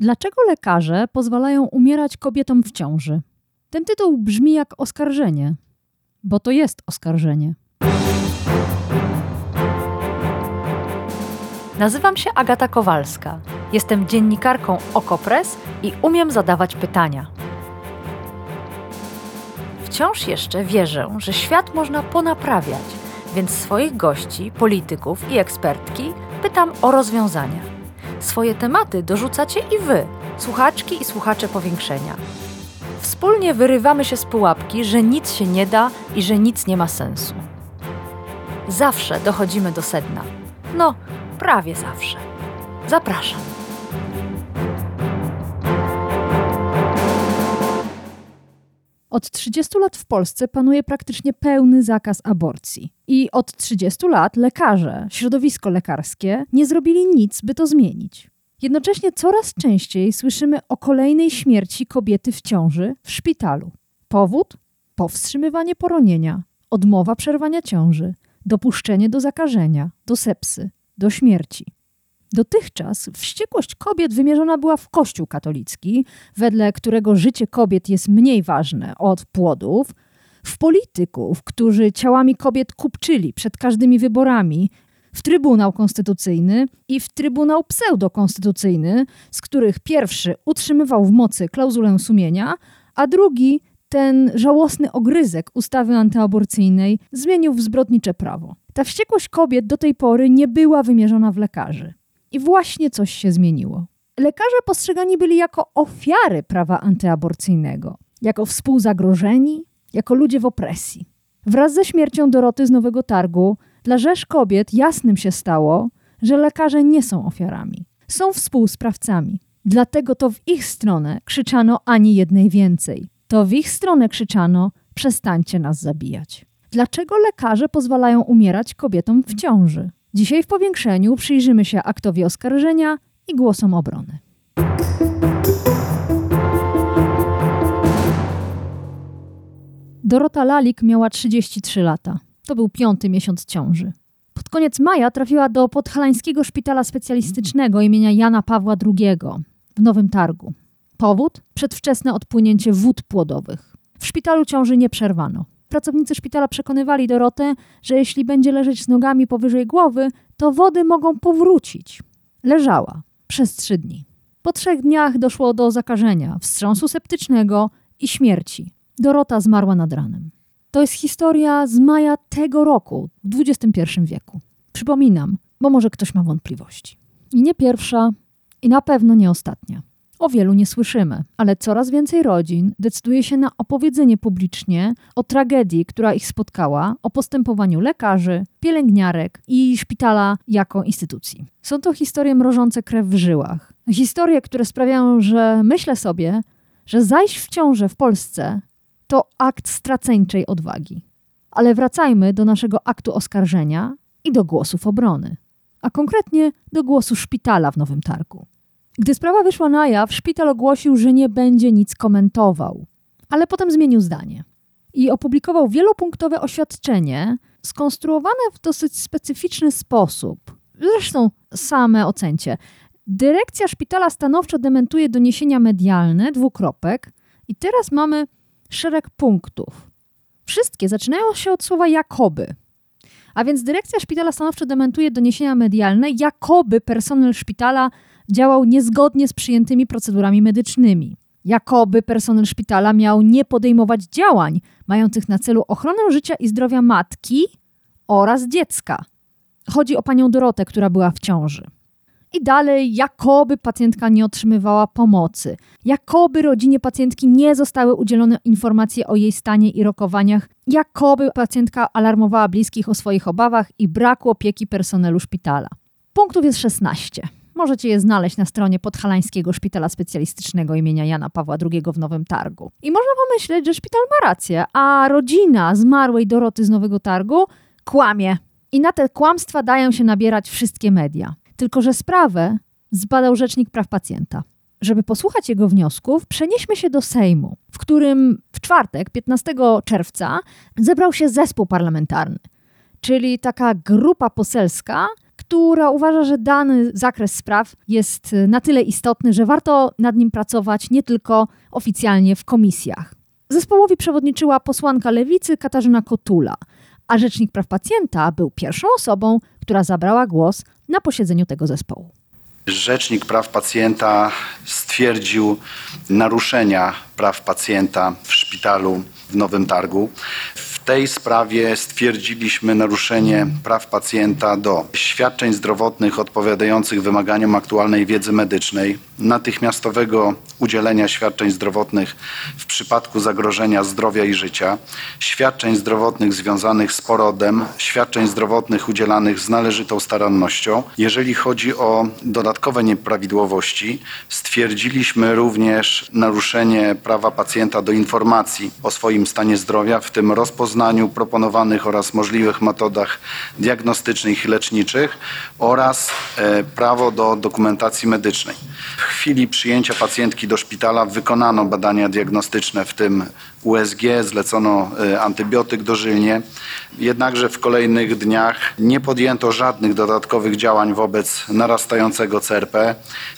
Dlaczego lekarze pozwalają umierać kobietom w ciąży? Ten tytuł brzmi jak oskarżenie, bo to jest oskarżenie. Nazywam się Agata Kowalska. Jestem dziennikarką Okopres i umiem zadawać pytania. Wciąż jeszcze wierzę, że świat można ponaprawiać, więc swoich gości, polityków i ekspertki pytam o rozwiązania. Swoje tematy dorzucacie i wy, słuchaczki i słuchacze powiększenia. Wspólnie wyrywamy się z pułapki, że nic się nie da i że nic nie ma sensu. Zawsze dochodzimy do sedna. No, prawie zawsze. Zapraszam. Od 30 lat w Polsce panuje praktycznie pełny zakaz aborcji. I od 30 lat lekarze, środowisko lekarskie nie zrobili nic, by to zmienić. Jednocześnie coraz częściej słyszymy o kolejnej śmierci kobiety w ciąży w szpitalu. Powód? Powstrzymywanie poronienia, odmowa przerwania ciąży, dopuszczenie do zakażenia, do sepsy, do śmierci. Dotychczas wściekłość kobiet wymierzona była w Kościół katolicki, wedle którego życie kobiet jest mniej ważne od płodów, w polityków, którzy ciałami kobiet kupczyli przed każdymi wyborami, w Trybunał Konstytucyjny i w Trybunał Pseudokonstytucyjny, z których pierwszy utrzymywał w mocy klauzulę sumienia, a drugi ten żałosny ogryzek ustawy antyaborcyjnej zmienił w zbrodnicze prawo. Ta wściekłość kobiet do tej pory nie była wymierzona w lekarzy. I właśnie coś się zmieniło. Lekarze postrzegani byli jako ofiary prawa antyaborcyjnego, jako współzagrożeni, jako ludzie w opresji. Wraz ze śmiercią Doroty z Nowego Targu dla rzesz kobiet jasnym się stało, że lekarze nie są ofiarami, są współsprawcami. Dlatego to w ich stronę krzyczano ani jednej więcej. To w ich stronę krzyczano: przestańcie nas zabijać. Dlaczego lekarze pozwalają umierać kobietom w ciąży? Dzisiaj w powiększeniu przyjrzymy się aktowi oskarżenia i głosom obrony. Dorota Lalik miała 33 lata. To był piąty miesiąc ciąży. Pod koniec maja trafiła do podhalańskiego szpitala specjalistycznego imienia Jana Pawła II w Nowym Targu. Powód? Przedwczesne odpłynięcie wód płodowych. W szpitalu ciąży nie przerwano. Pracownicy szpitala przekonywali Dorotę, że jeśli będzie leżeć z nogami powyżej głowy, to wody mogą powrócić. Leżała przez trzy dni. Po trzech dniach doszło do zakażenia, wstrząsu septycznego i śmierci. Dorota zmarła nad ranem. To jest historia z maja tego roku, w XXI wieku. Przypominam, bo może ktoś ma wątpliwości. I nie pierwsza, i na pewno nie ostatnia. O wielu nie słyszymy, ale coraz więcej rodzin decyduje się na opowiedzenie publicznie o tragedii, która ich spotkała, o postępowaniu lekarzy, pielęgniarek i szpitala jako instytucji. Są to historie mrożące krew w żyłach. Historie, które sprawiają, że myślę sobie, że zajść w ciążę w Polsce to akt straceńczej odwagi. Ale wracajmy do naszego aktu oskarżenia i do głosów obrony, a konkretnie do głosu szpitala w Nowym Targu. Gdy sprawa wyszła na jaw, szpital ogłosił, że nie będzie nic komentował, ale potem zmienił zdanie i opublikował wielopunktowe oświadczenie skonstruowane w dosyć specyficzny sposób. Zresztą same ocencie. Dyrekcja szpitala stanowczo dementuje doniesienia medialne, dwukropek, i teraz mamy szereg punktów. Wszystkie zaczynają się od słowa jakoby. A więc dyrekcja szpitala stanowczo dementuje doniesienia medialne, jakoby personel szpitala działał niezgodnie z przyjętymi procedurami medycznymi. Jakoby personel szpitala miał nie podejmować działań mających na celu ochronę życia i zdrowia matki oraz dziecka. Chodzi o panią Dorotę, która była w ciąży. I dalej, jakoby pacjentka nie otrzymywała pomocy, jakoby rodzinie pacjentki nie zostały udzielone informacje o jej stanie i rokowaniach, jakoby pacjentka alarmowała bliskich o swoich obawach i braku opieki personelu szpitala. Punktów jest 16. Możecie je znaleźć na stronie Podhalańskiego Szpitala Specjalistycznego imienia Jana Pawła II w Nowym Targu. I można pomyśleć, że szpital ma rację, a rodzina zmarłej Doroty z Nowego Targu kłamie. I na te kłamstwa dają się nabierać wszystkie media. Tylko, że sprawę zbadał Rzecznik Praw Pacjenta. Żeby posłuchać jego wniosków, przenieśmy się do Sejmu, w którym w czwartek, 15 czerwca, zebrał się zespół parlamentarny, czyli taka grupa poselska, która uważa, że dany zakres spraw jest na tyle istotny, że warto nad nim pracować nie tylko oficjalnie w komisjach. Zespołowi przewodniczyła posłanka lewicy Katarzyna Kotula, a Rzecznik Praw Pacjenta był pierwszą osobą, która zabrała głos na posiedzeniu tego zespołu. Rzecznik Praw Pacjenta stwierdził naruszenia praw pacjenta w szpitalu w Nowym Targu. Tej sprawie stwierdziliśmy naruszenie praw pacjenta do świadczeń zdrowotnych odpowiadających wymaganiom aktualnej wiedzy medycznej, natychmiastowego udzielenia świadczeń zdrowotnych w przypadku zagrożenia zdrowia i życia, świadczeń zdrowotnych związanych z porodem, świadczeń zdrowotnych udzielanych z należytą starannością. Jeżeli chodzi o dodatkowe nieprawidłowości, stwierdziliśmy również naruszenie prawa pacjenta do informacji o swoim stanie zdrowia, w tym rozpoznaniu proponowanych oraz możliwych metodach diagnostycznych i leczniczych oraz e, prawo do dokumentacji medycznej. W chwili przyjęcia pacjentki do szpitala wykonano badania diagnostyczne, w tym USG, zlecono e, antybiotyk dożylnie. Jednakże w kolejnych dniach nie podjęto żadnych dodatkowych działań wobec narastającego CRP.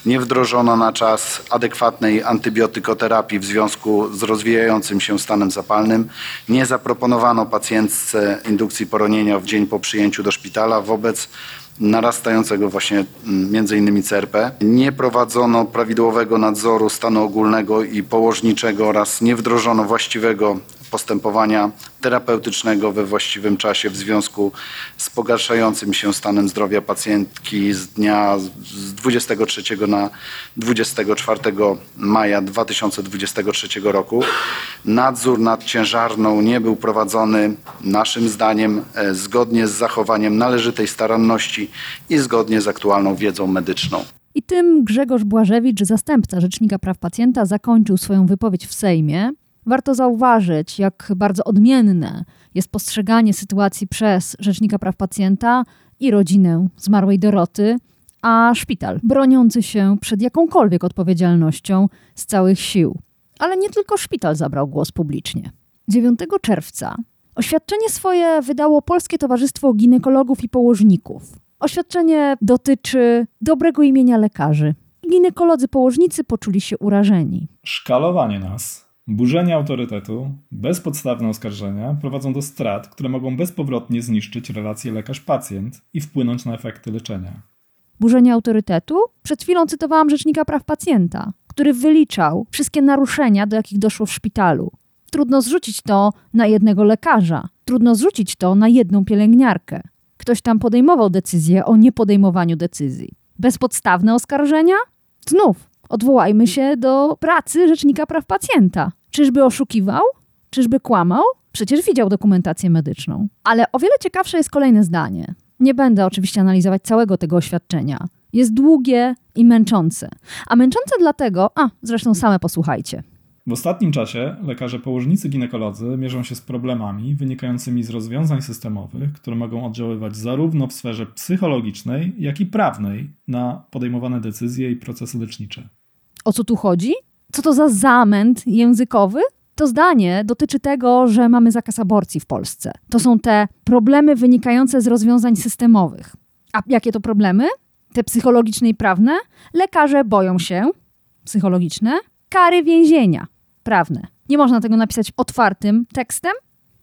Nie wdrożono na czas adekwatnej antybiotykoterapii w związku z rozwijającym się stanem zapalnym. Nie zaproponowano pacjentce indukcji poronienia w dzień po przyjęciu do szpitala wobec narastającego właśnie mm, innymi CRP. Nie prowadzono prawidłowego nadzoru stanu ogólnego i położniczego oraz nie wdrożono właściwego postępowania terapeutycznego we właściwym czasie w związku z pogarszającym się stanem zdrowia pacjentki z dnia z 23 na 24 maja 2023 roku. Nadzór nad ciężarną nie był prowadzony naszym zdaniem e, zgodnie z zachowaniem należytej staranności i zgodnie z aktualną wiedzą medyczną. I tym Grzegorz Błażewicz, zastępca Rzecznika Praw Pacjenta, zakończył swoją wypowiedź w Sejmie. Warto zauważyć, jak bardzo odmienne jest postrzeganie sytuacji przez Rzecznika Praw Pacjenta i rodzinę zmarłej Doroty, a szpital broniący się przed jakąkolwiek odpowiedzialnością z całych sił. Ale nie tylko szpital zabrał głos publicznie. 9 czerwca oświadczenie swoje wydało Polskie Towarzystwo Ginekologów i Położników. Oświadczenie dotyczy dobrego imienia lekarzy. Ginekolodzy położnicy poczuli się urażeni. Szkalowanie nas Burzenie autorytetu, bezpodstawne oskarżenia prowadzą do strat, które mogą bezpowrotnie zniszczyć relację lekarz-pacjent i wpłynąć na efekty leczenia. Burzenie autorytetu? Przed chwilą cytowałam Rzecznika Praw Pacjenta, który wyliczał wszystkie naruszenia, do jakich doszło w szpitalu. Trudno zrzucić to na jednego lekarza, trudno zrzucić to na jedną pielęgniarkę. Ktoś tam podejmował decyzję o niepodejmowaniu decyzji. Bezpodstawne oskarżenia? Znów odwołajmy się do pracy Rzecznika Praw Pacjenta. Czyżby oszukiwał? Czyżby kłamał? Przecież widział dokumentację medyczną. Ale o wiele ciekawsze jest kolejne zdanie. Nie będę oczywiście analizować całego tego oświadczenia. Jest długie i męczące. A męczące dlatego, a zresztą same posłuchajcie. W ostatnim czasie lekarze położnicy ginekolodzy mierzą się z problemami wynikającymi z rozwiązań systemowych, które mogą oddziaływać zarówno w sferze psychologicznej, jak i prawnej na podejmowane decyzje i procesy lecznicze. O co tu chodzi? Co to za zamęt językowy? To zdanie dotyczy tego, że mamy zakaz aborcji w Polsce. To są te problemy wynikające z rozwiązań systemowych. A jakie to problemy? Te psychologiczne i prawne? Lekarze boją się, psychologiczne, kary więzienia, prawne. Nie można tego napisać otwartym tekstem.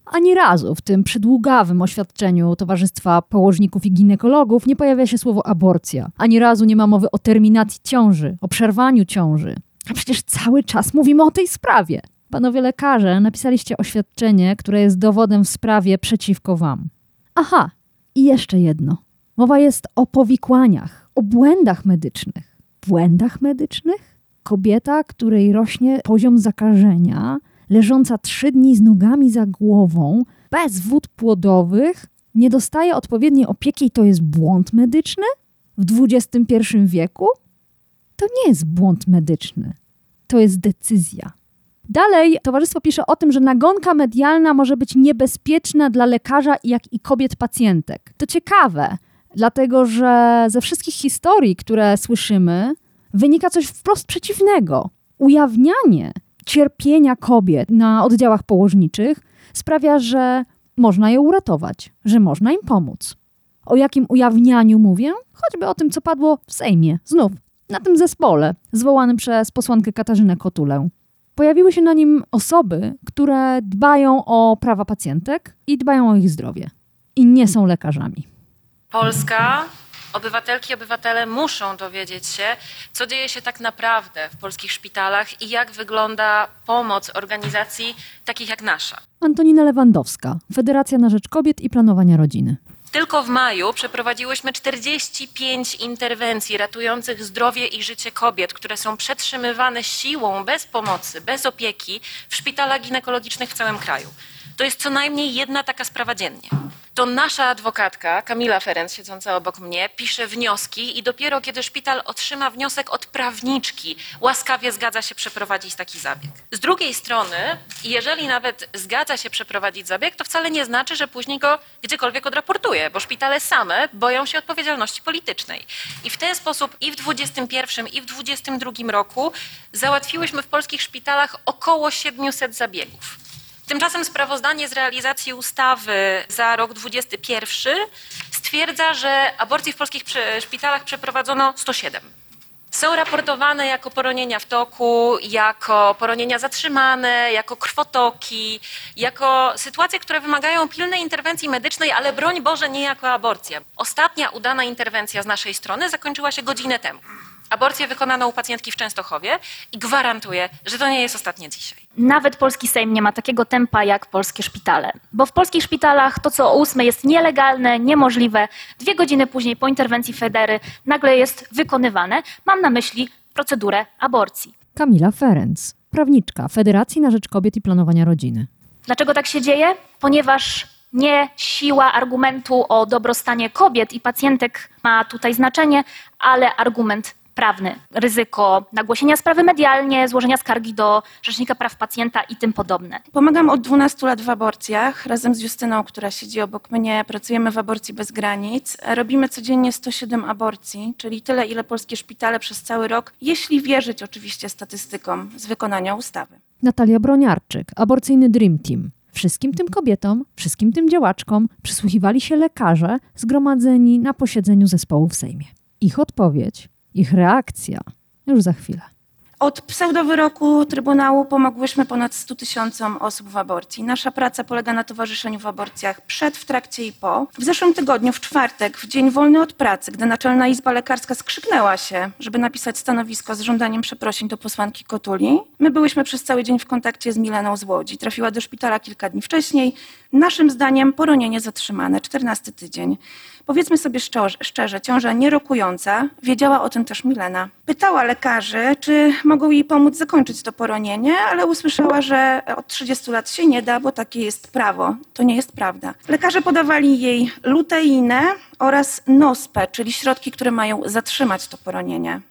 Ani razu w tym przydługawym oświadczeniu Towarzystwa Położników i Ginekologów nie pojawia się słowo aborcja. Ani razu nie ma mowy o terminacji ciąży, o przerwaniu ciąży. A przecież cały czas mówimy o tej sprawie. Panowie lekarze, napisaliście oświadczenie, które jest dowodem w sprawie przeciwko wam. Aha, i jeszcze jedno. Mowa jest o powikłaniach, o błędach medycznych. Błędach medycznych? Kobieta, której rośnie poziom zakażenia, leżąca trzy dni z nogami za głową, bez wód płodowych, nie dostaje odpowiedniej opieki i to jest błąd medyczny? W XXI wieku? To nie jest błąd medyczny, to jest decyzja. Dalej towarzystwo pisze o tym, że nagonka medialna może być niebezpieczna dla lekarza, jak i kobiet pacjentek. To ciekawe, dlatego że ze wszystkich historii, które słyszymy, wynika coś wprost przeciwnego. Ujawnianie cierpienia kobiet na oddziałach położniczych sprawia, że można je uratować, że można im pomóc. O jakim ujawnianiu mówię? Choćby o tym, co padło w Sejmie, znów, na tym zespole, zwołanym przez posłankę Katarzynę Kotulę. Pojawiły się na nim osoby, które dbają o prawa pacjentek i dbają o ich zdrowie. I nie są lekarzami. Polska, obywatelki i obywatele muszą dowiedzieć się, co dzieje się tak naprawdę w polskich szpitalach i jak wygląda pomoc organizacji takich jak nasza. Antonina Lewandowska, Federacja na Rzecz Kobiet i Planowania Rodziny. Tylko w maju przeprowadziłyśmy 45 interwencji ratujących zdrowie i życie kobiet, które są przetrzymywane siłą, bez pomocy, bez opieki w szpitalach ginekologicznych w całym kraju. To jest co najmniej jedna taka sprawa dziennie. To nasza adwokatka, Kamila Ferenc, siedząca obok mnie, pisze wnioski i dopiero kiedy szpital otrzyma wniosek od prawniczki, łaskawie zgadza się przeprowadzić taki zabieg. Z drugiej strony, jeżeli nawet zgadza się przeprowadzić zabieg, to wcale nie znaczy, że później go gdziekolwiek odraportuje, bo szpitale same boją się odpowiedzialności politycznej. I w ten sposób i w 21 i w 22 roku załatwiłyśmy w polskich szpitalach około 700 zabiegów. Tymczasem sprawozdanie z realizacji ustawy za rok 2021 stwierdza, że aborcji w polskich szpitalach przeprowadzono 107. Są raportowane jako poronienia w toku, jako poronienia zatrzymane, jako krwotoki, jako sytuacje, które wymagają pilnej interwencji medycznej, ale broń Boże nie jako aborcja. Ostatnia udana interwencja z naszej strony zakończyła się godzinę temu. Aborcję wykonano u pacjentki w Częstochowie i gwarantuję, że to nie jest ostatnie dzisiaj. Nawet polski Sejm nie ma takiego tempa jak polskie szpitale. Bo w polskich szpitalach to, co o ósmej jest nielegalne, niemożliwe, dwie godziny później po interwencji Federy nagle jest wykonywane. Mam na myśli procedurę aborcji. Kamila Ferenc, prawniczka Federacji na Rzecz Kobiet i Planowania Rodziny. Dlaczego tak się dzieje? Ponieważ nie siła argumentu o dobrostanie kobiet i pacjentek ma tutaj znaczenie, ale argument prawny. Ryzyko nagłośnienia sprawy medialnie, złożenia skargi do Rzecznika Praw Pacjenta i tym podobne. Pomagam od 12 lat w aborcjach. Razem z Justyną, która siedzi obok mnie, pracujemy w Aborcji Bez Granic. Robimy codziennie 107 aborcji, czyli tyle, ile polskie szpitale przez cały rok, jeśli wierzyć oczywiście statystykom z wykonania ustawy. Natalia Broniarczyk, aborcyjny Dream Team. Wszystkim tym kobietom, wszystkim tym działaczkom przysłuchiwali się lekarze zgromadzeni na posiedzeniu zespołu w Sejmie. Ich odpowiedź, ich reakcja już za chwilę. Od pseudowyroku Trybunału pomogłyśmy ponad 100 tysiącom osób w aborcji. Nasza praca polega na towarzyszeniu w aborcjach przed, w trakcie i po. W zeszłym tygodniu, w czwartek, w dzień wolny od pracy, gdy Naczelna Izba Lekarska skrzyknęła się, żeby napisać stanowisko z żądaniem przeprosin do posłanki Kotuli, my byłyśmy przez cały dzień w kontakcie z Mileną z Łodzi. Trafiła do szpitala kilka dni wcześniej. Naszym zdaniem poronienie zatrzymane, 14 tydzień. Powiedzmy sobie szczerze, szczerze, ciąża nierokująca, wiedziała o tym też Milena. Pytała lekarzy, czy jej pomóc zakończyć to poronienie, ale usłyszała, że od 30 lat się nie da, bo takie jest prawo. To nie jest prawda. Lekarze podawali jej luteinę oraz nospę, czyli środki, które mają zatrzymać to poronienie.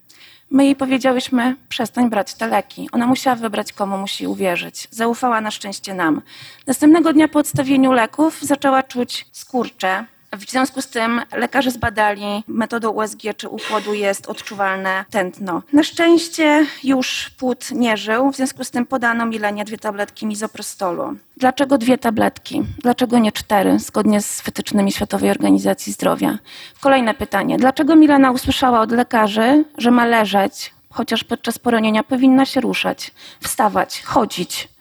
My jej powiedziałyśmy, przestań brać te leki. Ona musiała wybrać, komu musi uwierzyć. Zaufała na szczęście nam. Następnego dnia po odstawieniu leków zaczęła czuć skurcze. W związku z tym lekarze zbadali metodą USG, czy u płodu jest odczuwalne tętno. Na szczęście już płód nie żył, w związku z tym podano Milenie dwie tabletki mizoprostolu. Dlaczego dwie tabletki? Dlaczego nie cztery, zgodnie z wytycznymi Światowej Organizacji Zdrowia? Kolejne pytanie. Dlaczego Milena usłyszała od lekarzy, że ma leżeć, chociaż podczas poronienia powinna się ruszać, wstawać, chodzić?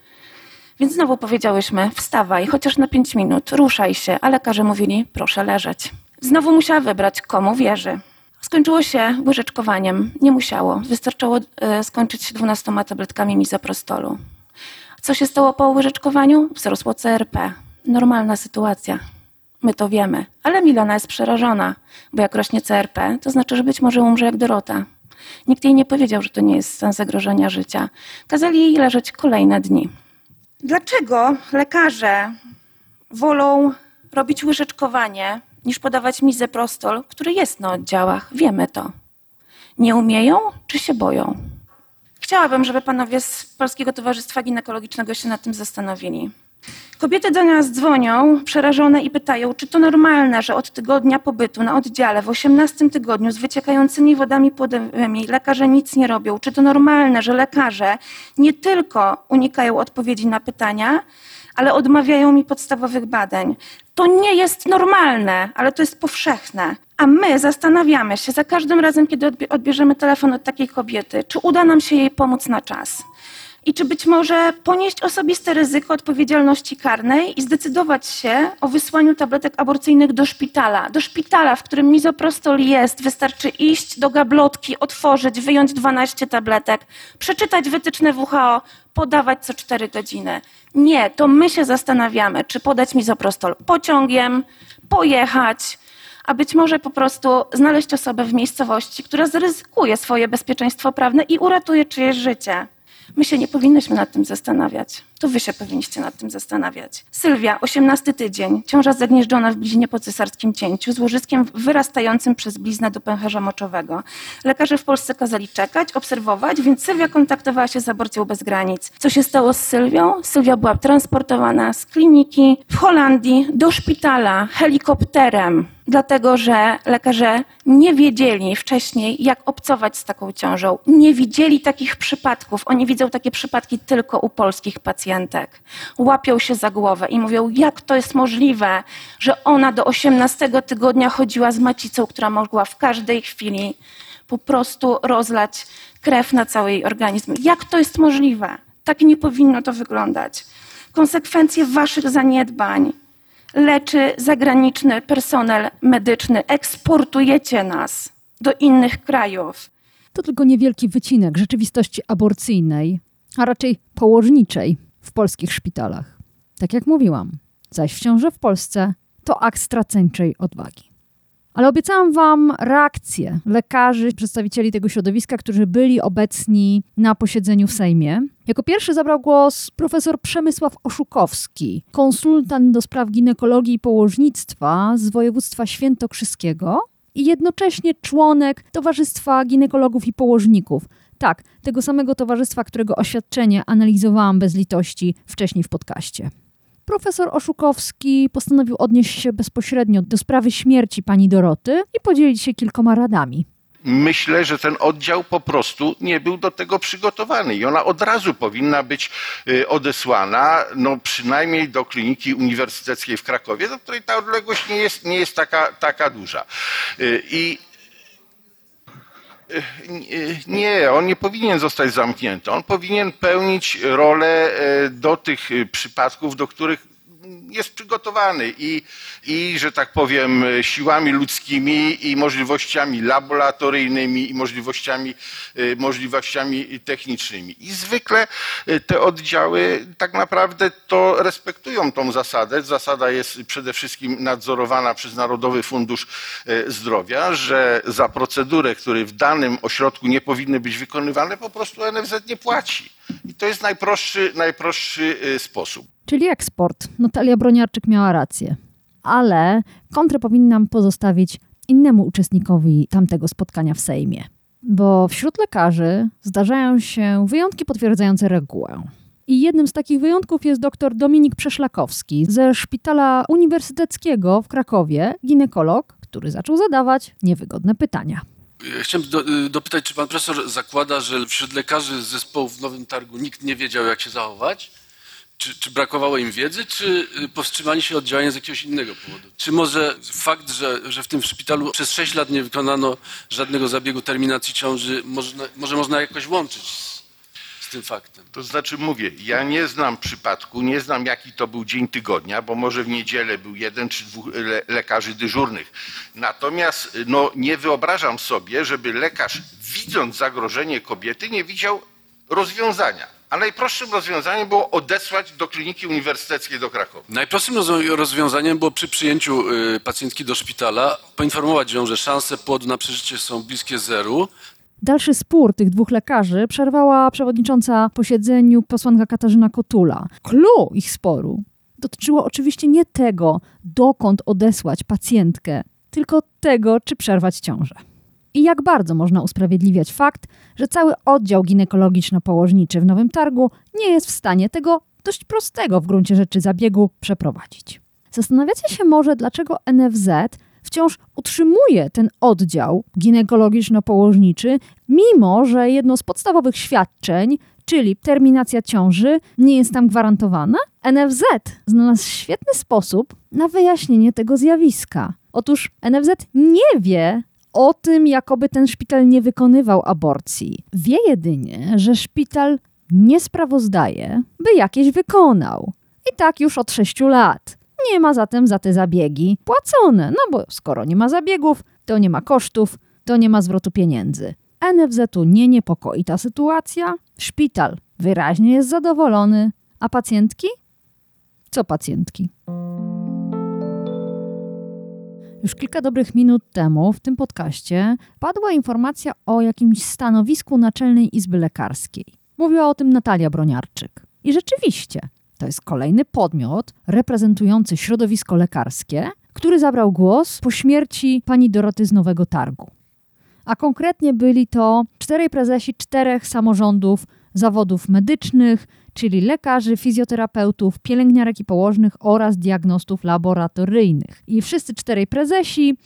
Więc znowu powiedziałyśmy, wstawaj, chociaż na pięć minut, ruszaj się, a lekarze mówili, proszę leżeć. Znowu musiała wybrać, komu wierzy. Skończyło się łyżeczkowaniem. Nie musiało. Wystarczyło e, skończyć się dwunastoma tabletkami mizoprostolu. Co się stało po łyżeczkowaniu? Wzrosło CRP. Normalna sytuacja. My to wiemy. Ale Milena jest przerażona, bo jak rośnie CRP, to znaczy, że być może umrze jak Dorota. Nikt jej nie powiedział, że to nie jest stan zagrożenia życia. Kazali jej leżeć kolejne dni. Dlaczego lekarze wolą robić łyżeczkowanie niż podawać mizeprostol, który jest na oddziałach? Wiemy to. Nie umieją czy się boją? Chciałabym, żeby panowie z Polskiego Towarzystwa Ginekologicznego się nad tym zastanowili. Kobiety do nas dzwonią przerażone i pytają, czy to normalne, że od tygodnia pobytu na oddziale w 18 tygodniu z wyciekającymi wodami płodowymi lekarze nic nie robią. Czy to normalne, że lekarze nie tylko unikają odpowiedzi na pytania, ale odmawiają mi podstawowych badań. To nie jest normalne, ale to jest powszechne. A my zastanawiamy się za każdym razem, kiedy odbierzemy telefon od takiej kobiety, czy uda nam się jej pomóc na czas. I czy być może ponieść osobiste ryzyko odpowiedzialności karnej i zdecydować się o wysłaniu tabletek aborcyjnych do szpitala. Do szpitala, w którym mizoprostol jest, wystarczy iść do gablotki, otworzyć, wyjąć 12 tabletek, przeczytać wytyczne WHO, podawać co 4 godziny. Nie, to my się zastanawiamy, czy podać mizoprostol pociągiem, pojechać, a być może po prostu znaleźć osobę w miejscowości, która zaryzykuje swoje bezpieczeństwo prawne i uratuje czyjeś życie. My się nie powinnyśmy nad tym zastanawiać. To wy się powinniście nad tym zastanawiać. Sylwia, 18 tydzień, ciąża zagnieżdżona w bliźnie po cesarskim cięciu, z łożyskiem wyrastającym przez bliznę do pęcherza moczowego. Lekarze w Polsce kazali czekać, obserwować, więc Sylwia kontaktowała się z aborcją bez granic. Co się stało z Sylwią? Sylwia była transportowana z kliniki w Holandii do szpitala helikopterem dlatego że lekarze nie wiedzieli wcześniej, jak obcować z taką ciążą. Nie widzieli takich przypadków. Oni widzą takie przypadki tylko u polskich pacjentek. Łapią się za głowę i mówią, jak to jest możliwe, że ona do 18 tygodnia chodziła z macicą, która mogła w każdej chwili po prostu rozlać krew na cały jej organizm. Jak to jest możliwe? Tak nie powinno to wyglądać. Konsekwencje waszych zaniedbań, leczy zagraniczny personel medyczny. Eksportujecie nas do innych krajów. To tylko niewielki wycinek rzeczywistości aborcyjnej, a raczej położniczej w polskich szpitalach. Tak jak mówiłam, zaś w ciąży w Polsce to akt straceńczej odwagi. Ale obiecałam Wam reakcję lekarzy, przedstawicieli tego środowiska, którzy byli obecni na posiedzeniu w Sejmie. Jako pierwszy zabrał głos profesor Przemysław Oszukowski, konsultant do spraw ginekologii i położnictwa z województwa świętokrzyskiego i jednocześnie członek Towarzystwa Ginekologów i Położników. Tak, tego samego towarzystwa, którego oświadczenie analizowałam bez litości wcześniej w podcaście. Profesor Oszukowski postanowił odnieść się bezpośrednio do sprawy śmierci pani Doroty i podzielić się kilkoma radami. Myślę, że ten oddział po prostu nie był do tego przygotowany i ona od razu powinna być y, odesłana, no przynajmniej do kliniki uniwersyteckiej w Krakowie, do której ta odległość nie jest, nie jest taka, taka duża. Y, I nie, on nie powinien zostać zamknięty. On powinien pełnić rolę do tych przypadków, do których jest przygotowany i, i, że tak powiem, siłami ludzkimi i możliwościami laboratoryjnymi i możliwościami, y, możliwościami technicznymi. I zwykle y, te oddziały tak naprawdę to respektują tą zasadę. Zasada jest przede wszystkim nadzorowana przez Narodowy Fundusz Zdrowia, że za procedurę, które w danym ośrodku nie powinny być wykonywane, po prostu NFZ nie płaci. I to jest najprostszy, najprostszy sposób. Czyli eksport. Natalia Broniarczyk miała rację. Ale kontrę powinnam pozostawić innemu uczestnikowi tamtego spotkania w Sejmie. Bo wśród lekarzy zdarzają się wyjątki potwierdzające regułę. I jednym z takich wyjątków jest dr Dominik Przeszlakowski ze Szpitala Uniwersyteckiego w Krakowie, ginekolog, który zaczął zadawać niewygodne pytania. Chciałem do, y, dopytać, czy pan profesor zakłada, że wśród lekarzy z zespołu w Nowym Targu nikt nie wiedział, jak się zachować? Czy, czy, brakowało im wiedzy, czy y, powstrzymali się od działania z jakiegoś innego powodu? Czy może fakt, że, że w tym szpitalu przez 6 lat nie wykonano żadnego zabiegu terminacji ciąży, można, może można jakoś łączyć z tym faktem? To znaczy mówię, ja nie znam przypadku, nie znam jaki to był dzień tygodnia, bo może w niedzielę był jeden czy dwóch le lekarzy dyżurnych. Natomiast no, nie wyobrażam sobie, żeby lekarz widząc zagrożenie kobiety nie widział rozwiązania. A najprostszym rozwiązaniem było odesłać do kliniki uniwersyteckiej do Krakowa. Najprostszym rozwiązaniem było przy przyjęciu y, pacjentki do szpitala poinformować ją, że szanse płodu na przeżycie są bliskie zeru. Dalszy spór tych dwóch lekarzy przerwała przewodnicząca posiedzeniu posłanka Katarzyna Kotula. Clue ich sporu dotyczyło oczywiście nie tego, dokąd odesłać pacjentkę, tylko tego, czy przerwać ciążę i jak bardzo można usprawiedliwiać fakt, że cały oddział ginekologiczno-położniczy w Nowym Targu nie jest w stanie tego dość prostego w gruncie rzeczy zabiegu przeprowadzić. Zastanawiacie się może, dlaczego NFZ wciąż utrzymuje ten oddział ginekologiczno-położniczy, mimo że jedno z podstawowych świadczeń, czyli terminacja ciąży nie jest tam gwarantowana? NFZ znalazł świetny sposób na wyjaśnienie tego zjawiska. Otóż NFZ nie wie o tym, jakoby ten szpital nie wykonywał aborcji. Wie jedynie, że szpital nie sprawozdaje, by jakieś wykonał. I tak już od 6 lat. Nie ma zatem za te zabiegi płacone, no bo skoro nie ma zabiegów, to nie ma kosztów, to nie ma zwrotu pieniędzy. NFZ-u nie niepokoi ta sytuacja, szpital wyraźnie jest zadowolony, a pacjentki? Co pacjentki? Już kilka dobrych minut temu w tym podcaście padła informacja o jakimś stanowisku Naczelnej Izby Lekarskiej. Mówiła o tym Natalia Broniarczyk. I rzeczywiście, to jest kolejny podmiot reprezentujący środowisko lekarskie, który zabrał głos po śmierci pani Doroty z Nowego Targu. A konkretnie byli to czterej prezesi czterech samorządów zawodów medycznych, czyli lekarzy, fizjoterapeutów, pielęgniarek i położnych oraz diagnostów laboratoryjnych. I wszyscy czterej prezesi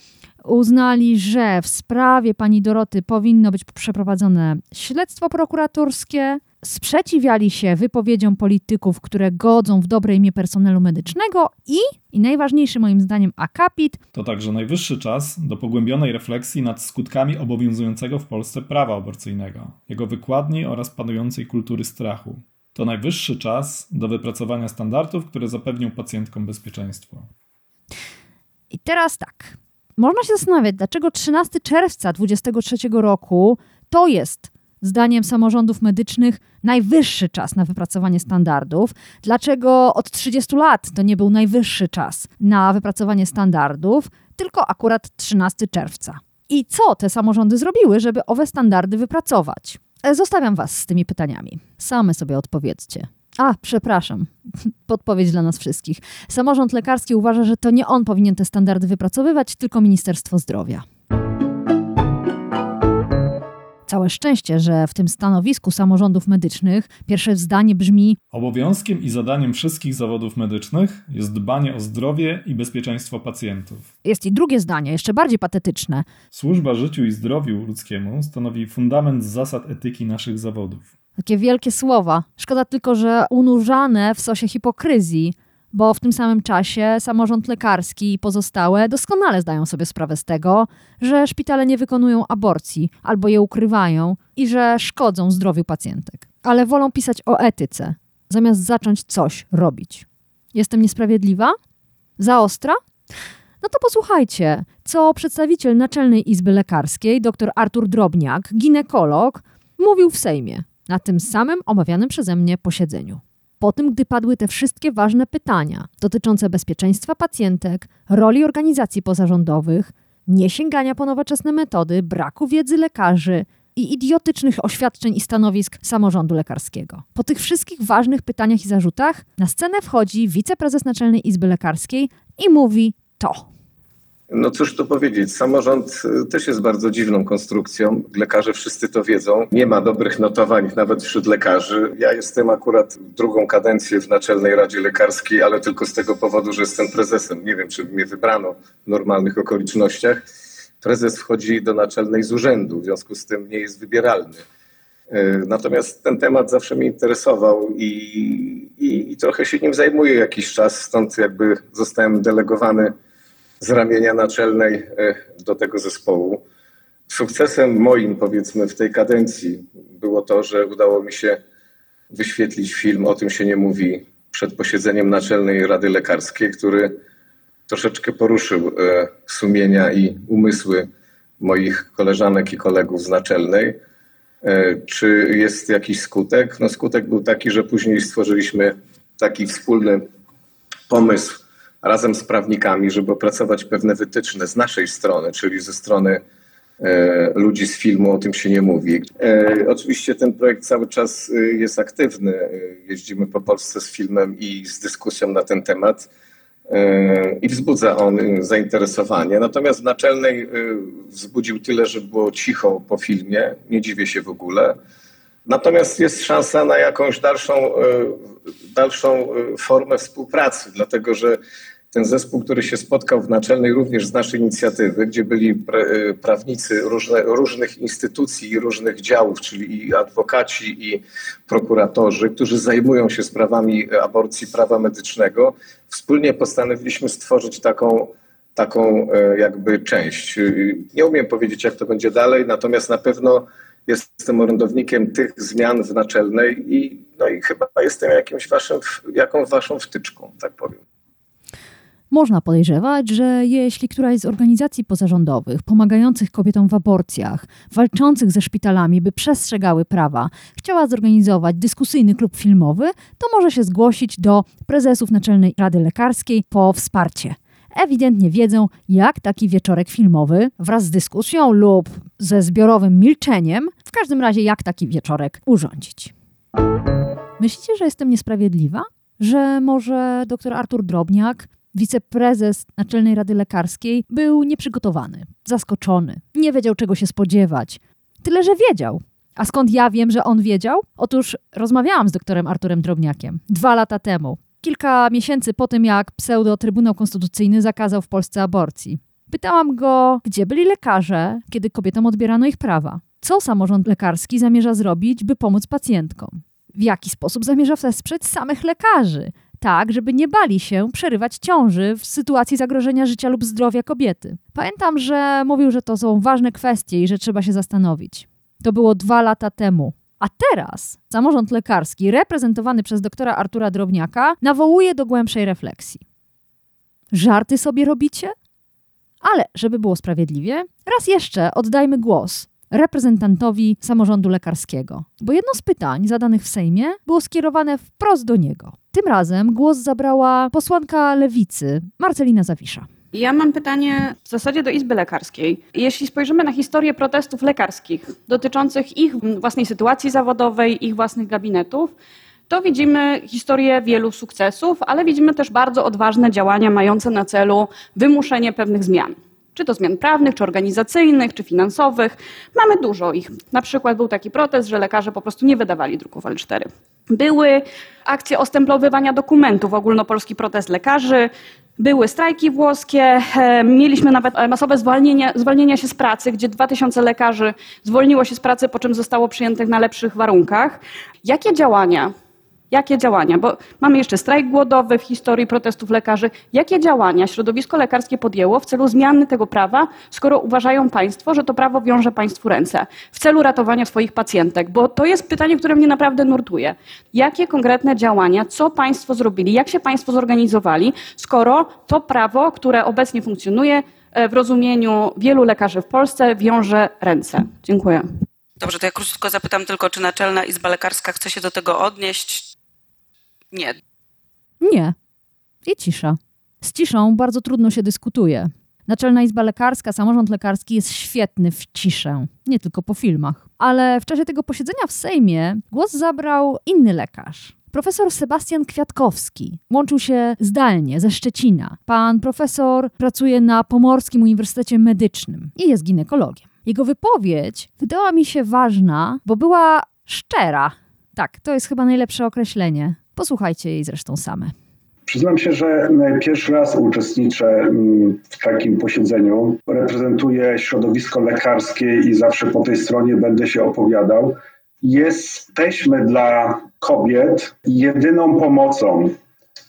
uznali, że w sprawie pani Doroty powinno być przeprowadzone śledztwo prokuratorskie, sprzeciwiali się wypowiedziom polityków, które godzą w dobre imię personelu medycznego i, i najważniejszy moim zdaniem akapit, To także najwyższy czas do pogłębionej refleksji nad skutkami obowiązującego w Polsce prawa aborcyjnego, jego wykładni oraz panującej kultury strachu. To najwyższy czas do wypracowania standardów, które zapewnią pacjentkom bezpieczeństwo. I teraz tak. Można się zastanawiać, dlaczego 13 czerwca 2023 roku to jest, zdaniem samorządów medycznych, najwyższy czas na wypracowanie standardów. Dlaczego od 30 lat to nie był najwyższy czas na wypracowanie standardów, tylko akurat 13 czerwca. I co te samorządy zrobiły, żeby owe standardy wypracować? E, Zostawiam Was z tymi pytaniami. Same sobie odpowiedzcie. A, przepraszam. Podpowiedź dla nas wszystkich. Samorząd lekarski uważa, że to nie on powinien te standardy wypracowywać, tylko Ministerstwo Zdrowia. Całe szczęście, że w tym stanowisku samorządów medycznych pierwsze zdanie brzmi: Obowiązkiem i zadaniem wszystkich zawodów medycznych jest dbanie o zdrowie i bezpieczeństwo pacjentów. jest i drugie zdanie, jeszcze bardziej patetyczne. Służba życiu i zdrowiu ludzkiemu stanowi fundament zasad etyki naszych zawodów. Takie wielkie słowa. Szkoda tylko, że unurzane w sosie hipokryzji, bo w tym samym czasie samorząd lekarski i pozostałe doskonale zdają sobie sprawę z tego, że szpitale nie wykonują aborcji albo je ukrywają i że szkodzą zdrowiu pacjentek. Ale wolą pisać o etyce, zamiast zacząć coś robić. Jestem niesprawiedliwa? Za ostra? No to posłuchajcie, co przedstawiciel Naczelnej Izby Lekarskiej, dr Artur Drobniak, ginekolog, mówił w Sejmie na tym samym omawianym przeze mnie posiedzeniu. Po tym, gdy padły te wszystkie ważne pytania dotyczące bezpieczeństwa pacjentek, roli organizacji pozarządowych, niesięgania po nowoczesne metody, braku wiedzy lekarzy i idiotycznych oświadczeń i stanowisk samorządu lekarskiego. Po tych wszystkich ważnych pytaniach i zarzutach na scenę wchodzi wiceprezes Naczelnej Izby Lekarskiej i mówi to. No cóż tu powiedzieć, samorząd y, też jest bardzo dziwną konstrukcją. Lekarze wszyscy to wiedzą. Nie ma dobrych notowań nawet wśród lekarzy. Ja jestem akurat drugą kadencję w Naczelnej Radzie Lekarskiej, ale tylko z tego powodu, że jestem prezesem. Nie wiem, czy mnie wybrano w normalnych okolicznościach. Prezes wchodzi do naczelnej z urzędu, w związku z tym nie jest wybieralny. Y, Natomiast ten temat zawsze mnie interesował i, i, i trochę się nim zajmuję jakiś czas, stąd jakby zostałem delegowany z ramienia naczelnej e, do tego zespołu. Sukcesem moim, powiedzmy, w tej kadencji było to, że udało mi się wyświetlić film O tym się nie mówi przed posiedzeniem Naczelnej Rady Lekarskiej, który troszeczkę poruszył e, sumienia i umysły moich koleżanek i kolegów z Naczelnej. E, Czy jest jakiś skutek? No skutek był taki, że później stworzyliśmy taki wspólny pomysł razem z prawnikami, żeby opracować pewne wytyczne z naszej strony, czyli ze strony e, ludzi z filmu, o tym się nie mówi. E, oczywiście ten projekt cały czas e, jest aktywny. E, Jeździmy po Polsce z filmem i z dyskusją na ten temat e, i wzbudza on e, zainteresowanie. Natomiast w naczelnej wzbudził tyle, że było cicho po filmie. Nie dziwię się w ogóle. Natomiast jest szansa na jakąś dalszą, dalszą e, formę współpracy, dlatego że ten zespół, który się spotkał w naczelnej również z naszej inicjatywy, gdzie byli pra- prawnicy różne, różnych instytucji i różnych działów, czyli i adwokaci, i prokuratorzy, którzy zajmują się sprawami aborcji prawa medycznego, wspólnie postanowiliśmy stworzyć taką, taką e, jakby część. Nie umiem powiedzieć, jak to będzie dalej, natomiast na pewno jestem orędownikiem tych zmian w naczelnej i, no i chyba jestem jakimś waszym, jakąś waszą wtyczką, tak powiem. Można podejrzewać, że jeśli któraś z organizacji pozarządowych pomagających kobietom w aborcjach, walczących ze szpitalami, by przestrzegały prawa, chciała zorganizować dyskusyjny klub filmowy, to może się zgłosić do prezesów Naczelnej Rady Lekarskiej po wsparcie. Ewidentnie wiedzą, jak taki wieczorek filmowy wraz z dyskusją lub ze zbiorowym milczeniem, w każdym razie jak taki wieczorek urządzić. Myślicie, że jestem niesprawiedliwa? Że może dr Artur Drobniak wiceprezes Naczelnej Rady Lekarskiej był nieprzygotowany, zaskoczony, nie wiedział czego się spodziewać. Tyle, że wiedział. A skąd ja wiem, że on wiedział? Otóż rozmawiałam z doktorem Arturem Drobniakiem dwa lata temu, kilka miesięcy po tym, jak pseudo-Trybunał Konstytucyjny zakazał w Polsce aborcji. Pytałam go, gdzie byli lekarze, kiedy kobietom odbierano ich prawa. Co samorząd lekarski zamierza zrobić, by pomóc pacjentkom? W jaki sposób zamierza wesprzeć samych lekarzy, tak, żeby nie bali się przerywać ciąży w sytuacji zagrożenia życia lub zdrowia kobiety. Pamiętam, że mówił, że to są ważne kwestie i że trzeba się zastanowić. To było dwa lata temu. A teraz samorząd lekarski, reprezentowany przez doktora Artura Drobniaka, nawołuje do głębszej refleksji. Żarty sobie robicie? Ale, żeby było sprawiedliwie, raz jeszcze oddajmy głos reprezentantowi samorządu lekarskiego, bo jedno z pytań zadanych w Sejmie było skierowane wprost do niego. Tym razem głos zabrała posłanka lewicy Marcelina Zawisza. Ja mam pytanie w zasadzie do Izby Lekarskiej. Jeśli spojrzymy na historię protestów lekarskich dotyczących ich własnej sytuacji zawodowej, ich własnych gabinetów, to widzimy historię wielu sukcesów, ale widzimy też bardzo odważne działania mające na celu wymuszenie pewnych zmian czy to zmian prawnych, czy organizacyjnych, czy finansowych. Mamy dużo ich. Na przykład był taki protest, że lekarze po prostu nie wydawali druków L4. Były akcje ostemplowywania dokumentów, ogólnopolski protest lekarzy, były strajki włoskie, e, mieliśmy nawet masowe zwolnienia, zwolnienia się z pracy, gdzie 2000 lekarzy zwolniło się z pracy, po czym zostało przyjętych na lepszych warunkach. Jakie działania Jakie działania? Bo mamy jeszcze strajk głodowy w historii protestów lekarzy. Jakie działania środowisko lekarskie podjęło w celu zmiany tego prawa, skoro uważają Państwo, że to prawo wiąże Państwu ręce w celu ratowania swoich pacjentek? Bo to jest pytanie, które mnie naprawdę nurtuje. Jakie konkretne działania, co Państwo zrobili, jak się Państwo zorganizowali, skoro to prawo, które obecnie funkcjonuje e, w rozumieniu wielu lekarzy w Polsce, wiąże ręce? Dziękuję. Dobrze, to ja krótko zapytam tylko, czy Naczelna Izba Lekarska chce się do tego odnieść? Nie. Nie. I cisza. Z ciszą bardzo trudno się dyskutuje. Naczelna Izba Lekarska, samorząd lekarski jest świetny w ciszę, nie tylko po filmach. Ale w czasie tego posiedzenia w Sejmie głos zabrał inny lekarz. Profesor Sebastian Kwiatkowski łączył się zdalnie ze Szczecina. Pan profesor pracuje na Pomorskim Uniwersytecie Medycznym i jest ginekologiem. Jego wypowiedź wydała mi się ważna, bo była szczera. Tak, to jest chyba najlepsze określenie. Posłuchajcie jej zresztą same. Przyznam się, że pierwszy raz uczestniczę mm, w takim posiedzeniu. Reprezentuję środowisko lekarskie i zawsze po tej stronie będę się opowiadał. Jesteśmy dla kobiet jedyną pomocą,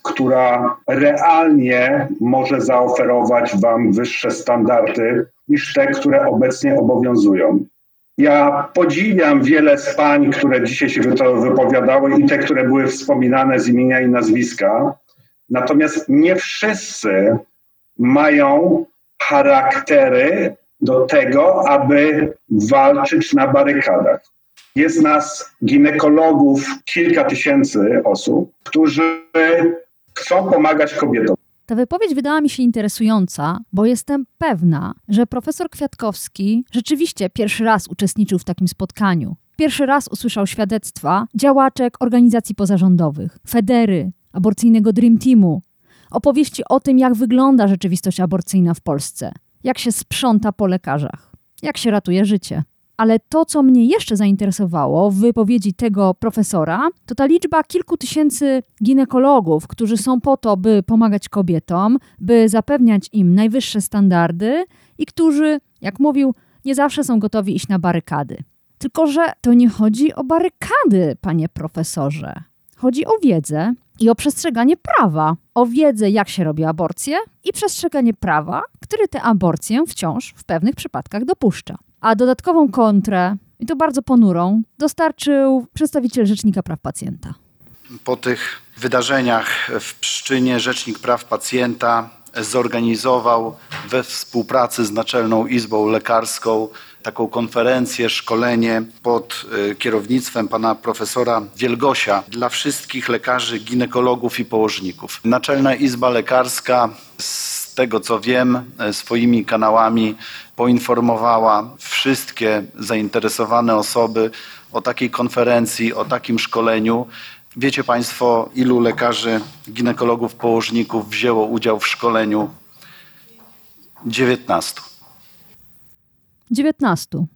która realnie może zaoferować Wam wyższe standardy niż te, które obecnie obowiązują. Ja podziwiam wiele z pań, które dzisiaj się wypowiadały i te, które były wspominane z imienia i nazwiska. Natomiast nie wszyscy mają charaktery do tego, aby walczyć na barykadach. Jest nas, ginekologów, kilka tysięcy osób, którzy chcą pomagać kobietom. Ta wypowiedź wydała mi się interesująca, bo jestem pewna, że profesor Kwiatkowski rzeczywiście pierwszy raz uczestniczył w takim spotkaniu. Pierwszy raz usłyszał świadectwa działaczek organizacji pozarządowych, Federy, aborcyjnego Dream Teamu, opowieści o tym, jak wygląda rzeczywistość aborcyjna w Polsce, jak się sprząta po lekarzach, jak się ratuje życie. Ale to, co mnie jeszcze zainteresowało w wypowiedzi tego profesora, to ta liczba kilku tysięcy ginekologów, którzy są po to, by pomagać kobietom, by zapewniać im najwyższe standardy i którzy, jak mówił, nie zawsze są gotowi iść na barykady. Tylko, że to nie chodzi o barykady, panie profesorze. Chodzi o wiedzę i o przestrzeganie prawa. O wiedzę, jak się robi aborcję i przestrzeganie prawa, który tę aborcję wciąż w pewnych przypadkach dopuszcza. A dodatkową kontrę, i to bardzo ponurą, dostarczył przedstawiciel Rzecznika Praw Pacjenta. Po tych wydarzeniach w Pszczynie Rzecznik Praw Pacjenta zorganizował we współpracy z Naczelną Izbą Lekarską taką konferencję, szkolenie pod y, kierownictwem pana profesora Wielgosia dla wszystkich lekarzy, ginekologów i położników. Naczelna Izba Lekarska z tego co wiem, y, swoimi kanałami poinformowała wszystkie zainteresowane osoby o takiej konferencji, o takim szkoleniu. Wiecie Państwo, ilu lekarzy, ginekologów, położników wzięło udział w szkoleniu? 19. 19.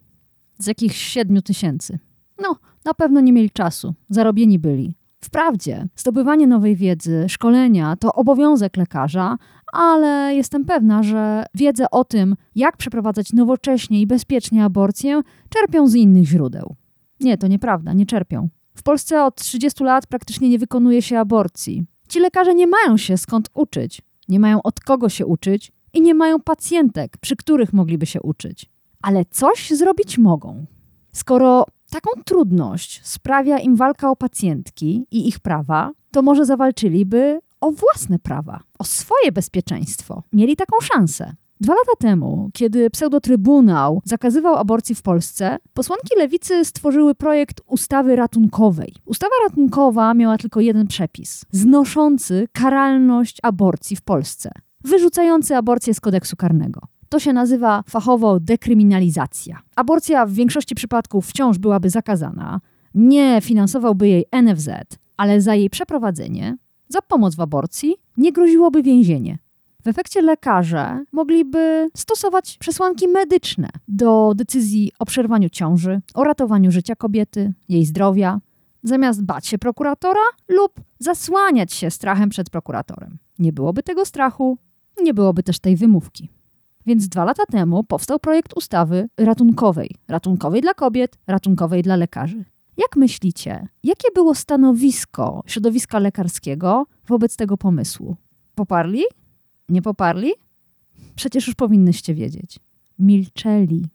Z jakichś 7 tysięcy. No, na pewno nie mieli czasu. Zarobieni byli. Wprawdzie, zdobywanie nowej wiedzy, szkolenia to obowiązek lekarza, ale jestem pewna, że wiedzę o tym, jak przeprowadzać nowocześnie i bezpiecznie aborcję, czerpią z innych źródeł. Nie, to nieprawda, nie czerpią. W Polsce od 30 lat praktycznie nie wykonuje się aborcji. Ci lekarze nie mają się skąd uczyć, nie mają od kogo się uczyć i nie mają pacjentek, przy których mogliby się uczyć. Ale coś zrobić mogą. Skoro taką trudność sprawia im walka o pacjentki i ich prawa, to może zawalczyliby o własne prawa, o swoje bezpieczeństwo. Mieli taką szansę. Dwa lata temu, kiedy pseudotrybunał zakazywał aborcji w Polsce, posłanki lewicy stworzyły projekt ustawy ratunkowej. Ustawa ratunkowa miała tylko jeden przepis: znoszący karalność aborcji w Polsce, wyrzucający aborcję z kodeksu karnego. To się nazywa fachowo dekryminalizacja. Aborcja w większości przypadków wciąż byłaby zakazana, nie finansowałby jej NFZ, ale za jej przeprowadzenie, za pomoc w aborcji, nie groziłoby więzienie. W efekcie lekarze mogliby stosować przesłanki medyczne do decyzji o przerwaniu ciąży, o ratowaniu życia kobiety, jej zdrowia, zamiast bać się prokuratora lub zasłaniać się strachem przed prokuratorem. Nie byłoby tego strachu, nie byłoby też tej wymówki. Więc dwa lata temu powstał projekt ustawy ratunkowej. Ratunkowej dla kobiet, ratunkowej dla lekarzy. Jak myślicie, jakie było stanowisko środowiska lekarskiego wobec tego pomysłu? Poparli? Nie poparli? Przecież już powinnyście wiedzieć. Milczeli.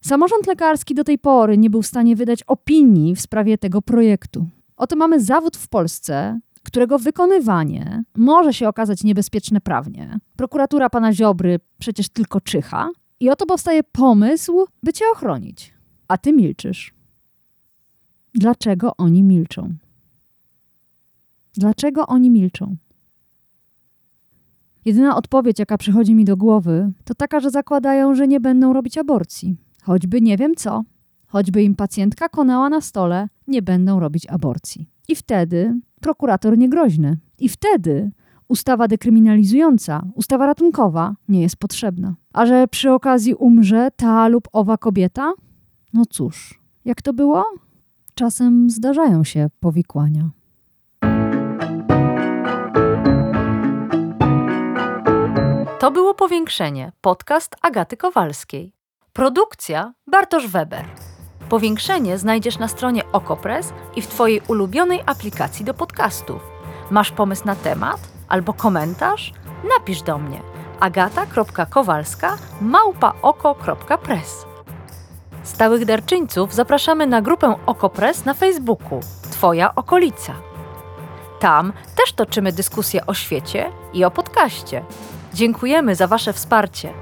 Samorząd lekarski do tej pory nie był w stanie wydać opinii w sprawie tego projektu. Oto mamy zawód w Polsce, którego wykonywanie może się okazać niebezpieczne prawnie. Prokuratura pana Ziobry przecież tylko czyha. I oto powstaje pomysł, by cię ochronić. A ty milczysz. Dlaczego oni milczą? Dlaczego oni milczą? Jedyna odpowiedź, jaka przychodzi mi do głowy, to taka, że zakładają, że nie będą robić aborcji. Choćby nie wiem co, choćby im pacjentka konała na stole, nie będą robić aborcji. I wtedy prokurator niegroźny. I wtedy ustawa dekryminalizująca, ustawa ratunkowa nie jest potrzebna. A że przy okazji umrze ta lub owa kobieta? No cóż, jak to było? Czasem zdarzają się powikłania. To było Powiększenie, podcast Agaty Kowalskiej. Produkcja Bartosz Weber. Powiększenie znajdziesz na stronie Okopres i w Twojej ulubionej aplikacji do podcastów. Masz pomysł na temat albo komentarz? Napisz do mnie agata.kowalska małpaoko.press. Stałych darczyńców zapraszamy na grupę Okopres na Facebooku Twoja okolica. Tam też toczymy dyskusje o świecie i o podcaście. Dziękujemy za Wasze wsparcie.